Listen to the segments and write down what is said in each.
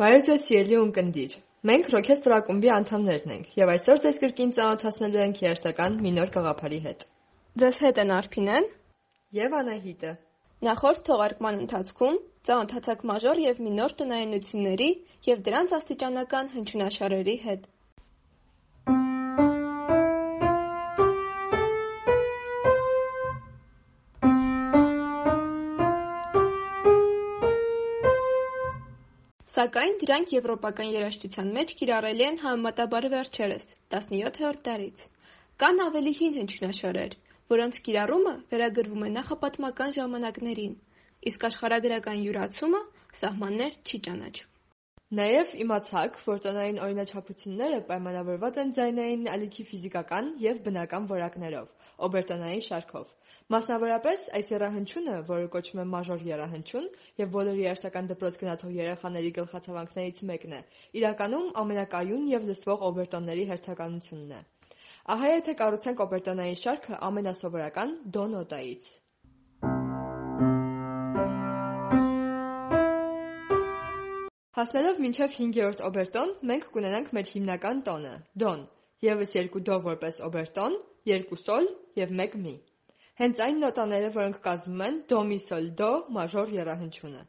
Բարև ձեզ սիրելի ունկնդիր։ Մենք Rockestra ակումբի անդամներն ենք եւ այսօր ձեզ կրկին ծանոթացնելու ենք երաժշտական մի նոր գաղափարի հետ։ Ձեզ հետ են Արփինեն եւ Անահիտը։ Նախորդ թողարկման ընթացքում ծանոթացաք մաժոր եւ մինոր տնայնությունների եւ դրանց աստիճանական հնչյունաշարերի հետ։ Սակայն դրանք եվրոպական երաժշտության մեջ կիրառելի են համեմատաբար վերջերս՝ 17-րդ դարից։ Կան ավելի հին հնչյունաշարեր, որոնց կիրառումը վերագրվում է նախապատմական ժամանակներին, իսկ աշխարհագրական յուրացումը սահմաններ չի ճանաչում։ Նաև իմացաք, որ տոնային օրինաչափությունները պայմանավորված են ձայնային ալիքի ֆիզիկական և բնական որակներով, օբերտոնային շարքով։ Մասնավորապես, այս եռահանչյունը, որը կոչվում է մաժոր եռահանչյուն և բոլոր երաժշտական դպրոց գնացող երեխաների գլխացավանքներից մեկն է, իրականում ամենակայուն և լսվող օբերտոնների հերթականությունն է։ Ահա եթե կառուցենք օբերտոնային շարքը ամենասովորական դո նոտայից։ Հասնելով մինչև հինգերորդ օբերտոն, մենք կունենանք մեր հիմնական տոնը՝ դոն, ևս երկու դո որպես օբերտոն, երկու սոլ և մեկ մի։ Հենց այն նոտաները, որոնք կազմում են դո մի սոլ դո մաժոր եռահանչյունը։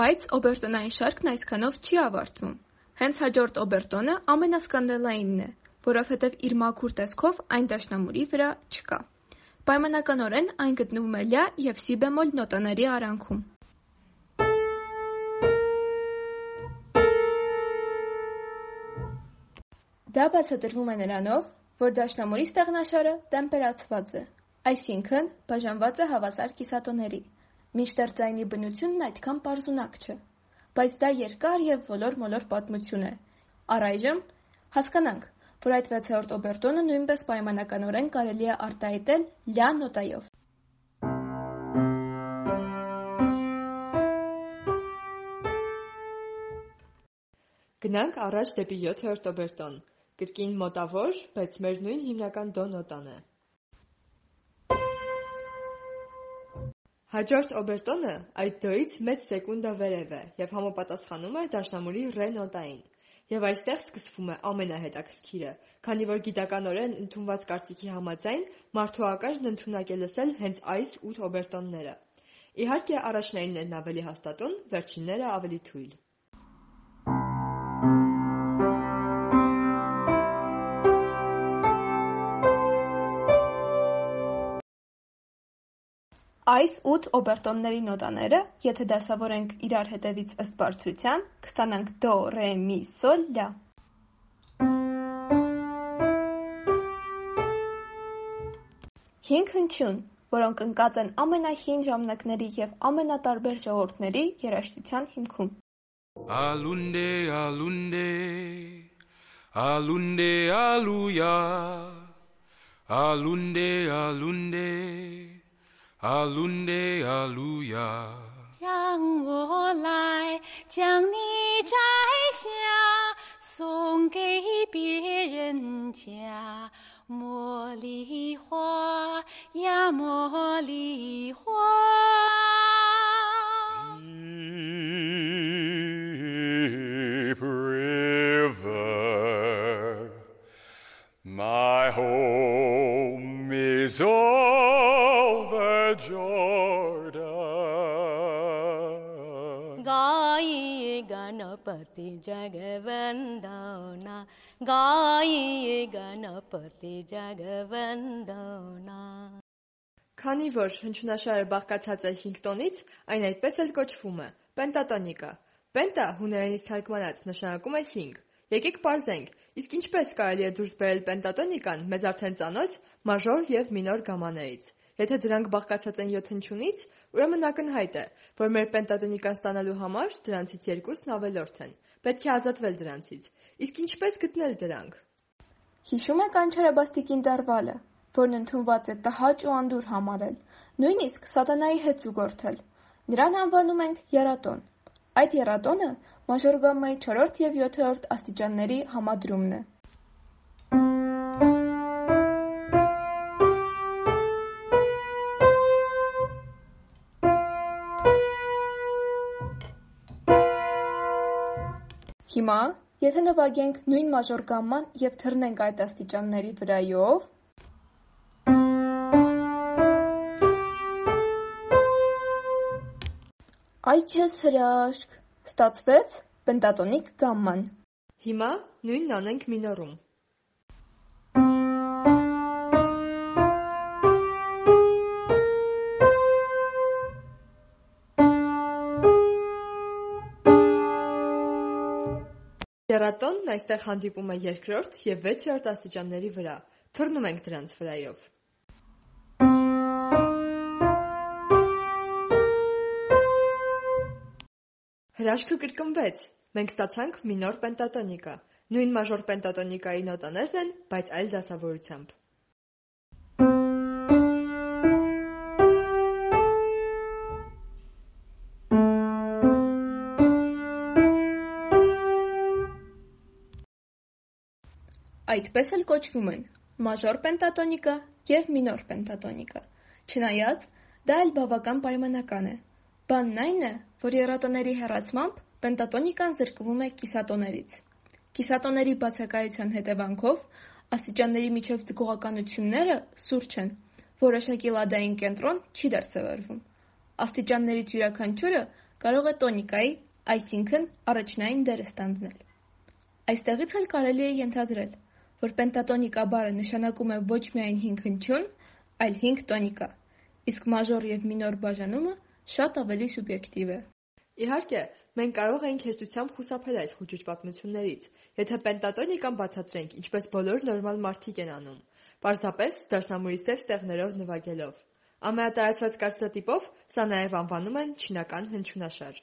Բայց օբերտոնային շարքն այսքանով չի ավարտվում։ Հենց հաջորդ օբերտոնը ամենասկանդալայինն է, որովհետև իր մաքուր տեսքով այն դաշնամուրի վրա չկա։ Պայմանականորեն այն գտնվում է լյա և սի բեմոլ նոտաների արանքում։ Դա բացատրվում է նրանով, որ դաշնամուրի ստեղնաշարը տեմպերացված է, այսինքն բաժանված է հավասար կիսատոների, մինչդեռ ձայնի բնությունն այդքան պարզունակ չէ, բայց դա երկար և ոլոր-մոլոր պատմություն է։ Առայժմ հասկանանք, որ այդ վեցերորդ օբերտոնը նույնպես պայմանականորեն կարելի է արտահայտել լյա նոտայով։ Գնանք առաջ դեպի յոթերորդ օբերտոն, կրկին մոտավոր, բայց մեր նույն հիմնական դո նոտան է։ Հաջորդ օբերտոնը այդ դոից մեծ սեկունդա վերև է և համապատասխանում է դաշնամուրի ռե նոտային։ Եվ այստեղ սկսվում է ամենահետաքրքիրը, քանի որ գիտականորեն ընդունված կարծիքի համաձայն մարդու ակնարկն ընդունակ է լսել հենց այս ութ օբերտոնները։ Իհարկե առաջնայիններն ավելի հաստատուն, վերջինները ավելի թույլ։ Այս ութ օբերտոնների նոտաները, եթե դասավորենք իրար հետևից ըստ բարձրության, կստանանք դո, ռե, մի, սոլ, լա։ Հինգ հնչյուն, որոնք ընկած են ամենահին ժամանակների և ամենատարբեր ժողովուրդների երաժշտության հիմքում։ Alunde, alunde, alunde, aluya, alunde, alunde. Alunde 阿伦戴阿鲁雅让我来将你摘下，送给别人家。茉莉花呀，茉莉花。Jordan. Gai Ganapati Jagavandana. Gai Ganapati Jagavandana. Քանի որ հնչյունաշարը բաղկացած է 5 տոնից, այն այդպես էլ կոչվում է՝ պենտատոնիկա։ Պենտա հունարենից թարգմանած նշանակում է 5։ Եկեք parzենք, իսկ ինչպես կարելի է դուրս բերել պենտատոնիկան մեզ արդեն ծանոթ մաժոր եւ մինոր գամաներից։ Եթե դրանք բաղկացած են 7 հնչյունից, ուրեմն ակնհայտ է, որ մեր պենտատոնիկան ստանալու համար դրանցից երկուսն ավելորդ են։ Պետք է ազատվել դրանցից։ Իսկ ինչպես գտնել դրանք։ Հիշու՞մ եք անչարաբաստիկ ինտերվալը, որն ընդունված է տհաճ ու անդուր համարել, նույնիսկ սատանայի հետ զուգորդել։ Նրան անվանում ենք եռատոն։ Այդ եռատոնը մաժոր գամմայի 4 և 7-րդ աստիճանների համադրումն է։ Հիմա, եթե նվագենք նույն մաժոր գամման և թռնենք այդ աստիճանների վրայով, Այ քեզ հրաշք, ստացվեց պենտատոնիկ գամման։ Հիմա նույնն անենք մինորում։ Եռատոնն այստեղ հանդիպում է երկրորդ և վեցերորդ աստիճանների վրա։ Թռնում ենք դրանց վրայով։ Հրաշքը կրկնվեց։ Մենք ստացանք մինոր պենտատոնիկա։ Նույն մաժոր պենտատոնիկայի նոտաներն են, բայց այլ դասավորությամբ։ Այդպես էլ կոչվում են մաժոր պենտատոնիկա և մինոր պենտատոնիկա, չնայած դա էլ բավական պայմանական է։ Բանն այն է, որ եռատոների հեռացմամբ պենտատոնիկան զրկվում է կիսատոներից։ Կիսատոների բացակայության հետևանքով աստիճանների միջև ձգողականությունները սուրճ են, որոշակի լադային կենտրոն չի դրսևորվում։ Աստիճաններից յուրաքանչյուրը կարող է տոնիկայի, այսինքն առաջնային դերը ստանձնել։ Այստեղից էլ կարելի է ենթադրել, որ պենտատոնիկա բառը նշանակում է ոչ միայն հինգ հնչյուն, այլ հինգ տոնիկա, իսկ մաժոր և մինոր բաժանումը շատ ավելի սուբյեկտիվ է։ Իհարկե, մենք կարող ենք հեշտությամբ խուսափել այդ խուճուճ պատմություններից, եթե պենտատոնիկան բացատրենք, ինչպես բոլոր նորմալ մարդիկ են անում, պարզապես դաշնամուրի սև ստեղներով նվագելով։ Ամենատարածված կարծրատիպով սա նաև անվանում են չինական հնչյունաշար։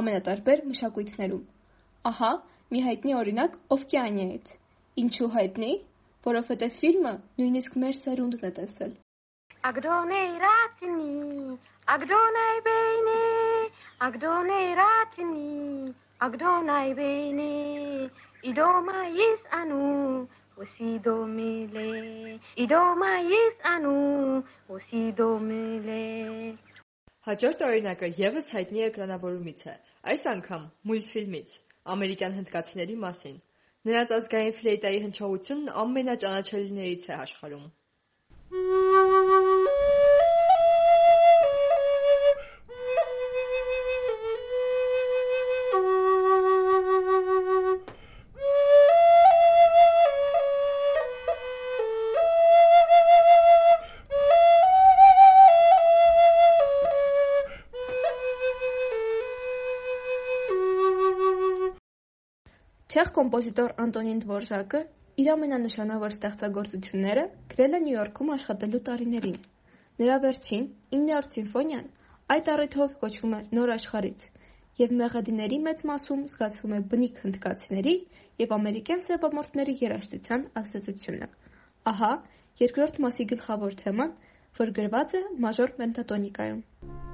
ամենատարբեր մշակույթներում։ Ահա մի հայտնի օրինակ Օվկիանիայից։ Ինչու հայտնի։ Որովհետև ֆիլմը նույնիսկ մեր սերունդն է տեսել։ Ագդոնեյ ռատնի, ագդոնայ բեյնի, ագդոնեյ ռատնի, ագդոնայ բեյնի, իդոմայիս անու Osidomile, իդոմայիս անու, ոսիդոմile։ Հաջորդ օրինակը եւս հայտնի էկրանավորումից է, այս անգամ մուլտֆիլմից, ամերիկյան հնդկացիների մասին։ Նրանց ազգային ֆլեյտայի հնչողությունն ամենաճանաչելիներից է աշխարհում։ կոմպոզիտոր Անտոնին Դվորժակը իր ամենանշանավոր ստեղծագործությունները գրել է Նյու Յորքում աշխատելու տարիներին։ Նրա վերջին՝ իններորդ սիմֆոնիան այդ առիթով կոչվում է «Նոր աշխարհից» և մեղեդիների մեծ մասում զգացվում է բնիկ հնդկացիների և ամերիկյան սևամորթների երաժշտության ազդեցությունը։ Ահա երկրորդ մասի գլխավոր թեման, որ գրված է մաժոր պենտատոնիկայում։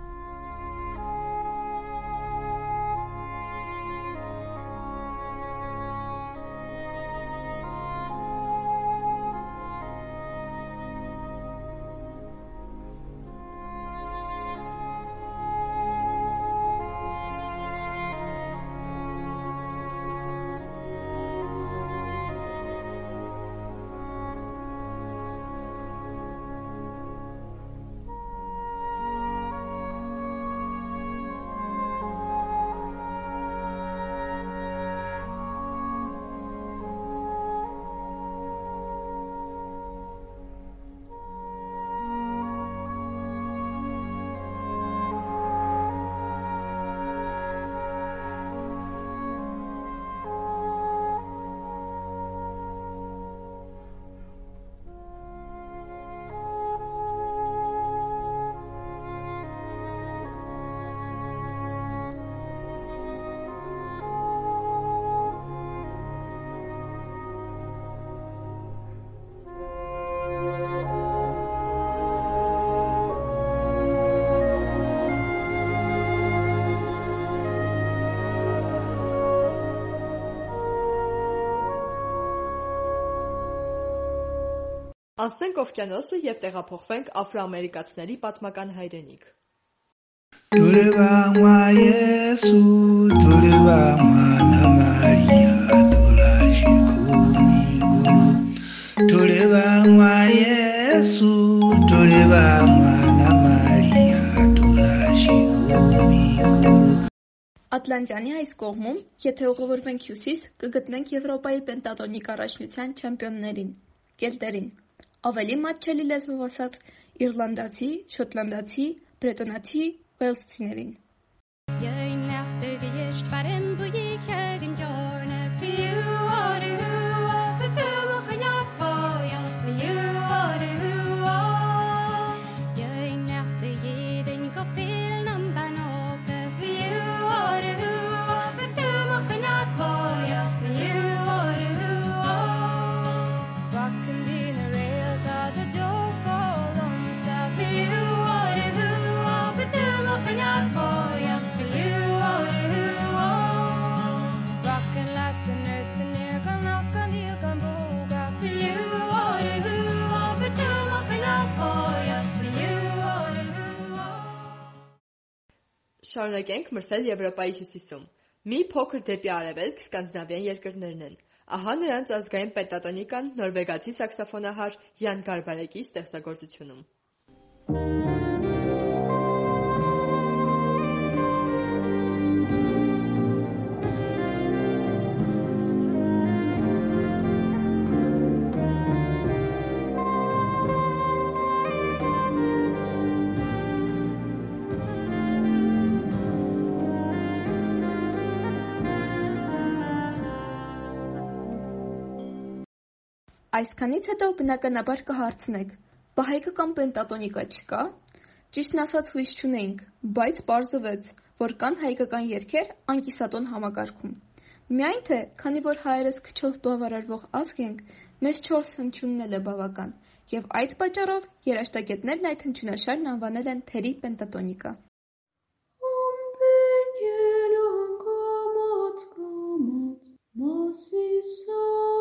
Անցնենք օվկիանոսը եւ տեղափոխվենք աֆրոամերիկացիների պատմական հայրենիք։ Tulibangwa Yesu, tulibangwa na Maria, tulashikumigu. Tulibangwa Yesu, tulibangwa na Maria, tulashikumigu. Ատլանտյանի այս կողմում, եթե ուղղվենք հյուսիս, կգտնենք Եվրոպայի պենտատոնիկ առաջնության չեմպիոններին՝ կելտերին։ Ավելի մատչելի լեզվով ասած՝ իռլանդացի, շոտլանդացի, բրետոնացի, ուելսցիներին։ Jöin lechte geist waren Շարունակենք մրցել Եվրոպայի հյուսիսում։ Մի փոքր դեպի արևելք սկանդինավյան երկրներն են։ Ահա նրանց ազգային պենտատոնիկան նորվեգացի սաքսոֆոնահար Յան Գարբարեկի ստեղծագործությունում։ Այսքանից հետո բնականաբար կհարցնեք. «Բա հայկը կամ պենտատոնիկա չկա»։ Ճիշտն ասած հույս չունեինք, բայց պարզվեց, որ կան հայկական երգեր անկիսատոն համակարգում։ Միայն թե, քանի որ հայերս քչով բավարարվող ազգ ենք, մեզ չորս հնչյունն էլ է բավական, եւ այդ պատճառով երաժշտագետներն այդ հնչյունաշարն անվանել են թերի պենտատոնիկա։ Կարմիր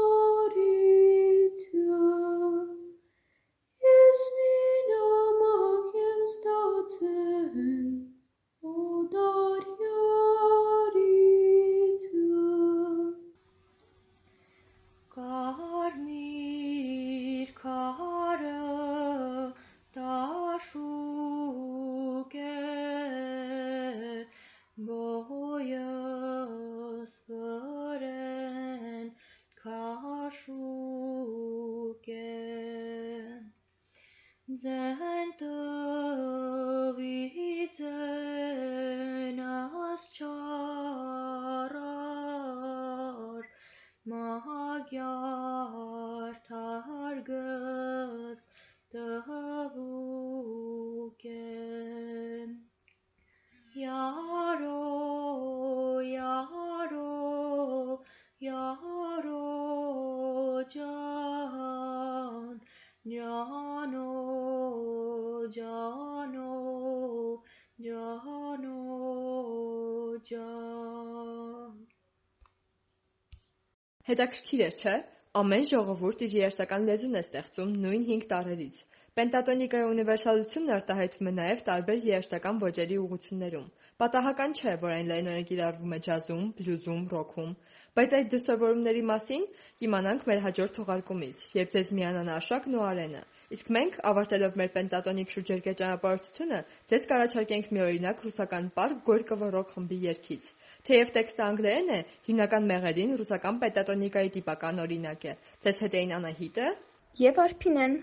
Magyar Հետաքրքիր էր, չէ՞։ Ամեն ժողովուրդ իր երաժշտական լեզուն է ստեղծում նույն 5 տարրերից։ Պենտատոնիկայի ունիվերսալությունն արտահայտվում է նաև տարբեր երաժշտական ոճերի ուղղություններում։ Պատահական չէ, որ այն լայնորեն կիրառվում է ջազում, բլյուզում, ռոքում, բայց այդ դրսևորումների մասին կիմանանք մեր հաջորդ թողարկումից, երբ ձեզ միանան Արշակն ու Արենը։ Իսկ մենք, ավարտելով մեր պենտատոնիկ շուրջերկրյա ճանապարհորդությունը, ձեզ կառաջարկենք մի օրինակ ռուսական պարկ Գորկովո ռոք խմբի երգից։ Թեև տեքստը անգլերեն է, հիմնական մեղեդին ռուսական պենտատոնիկայի տիպական օրինակ է։ Ձեզ հետ էին Անահիտը Եվ Արփինեն։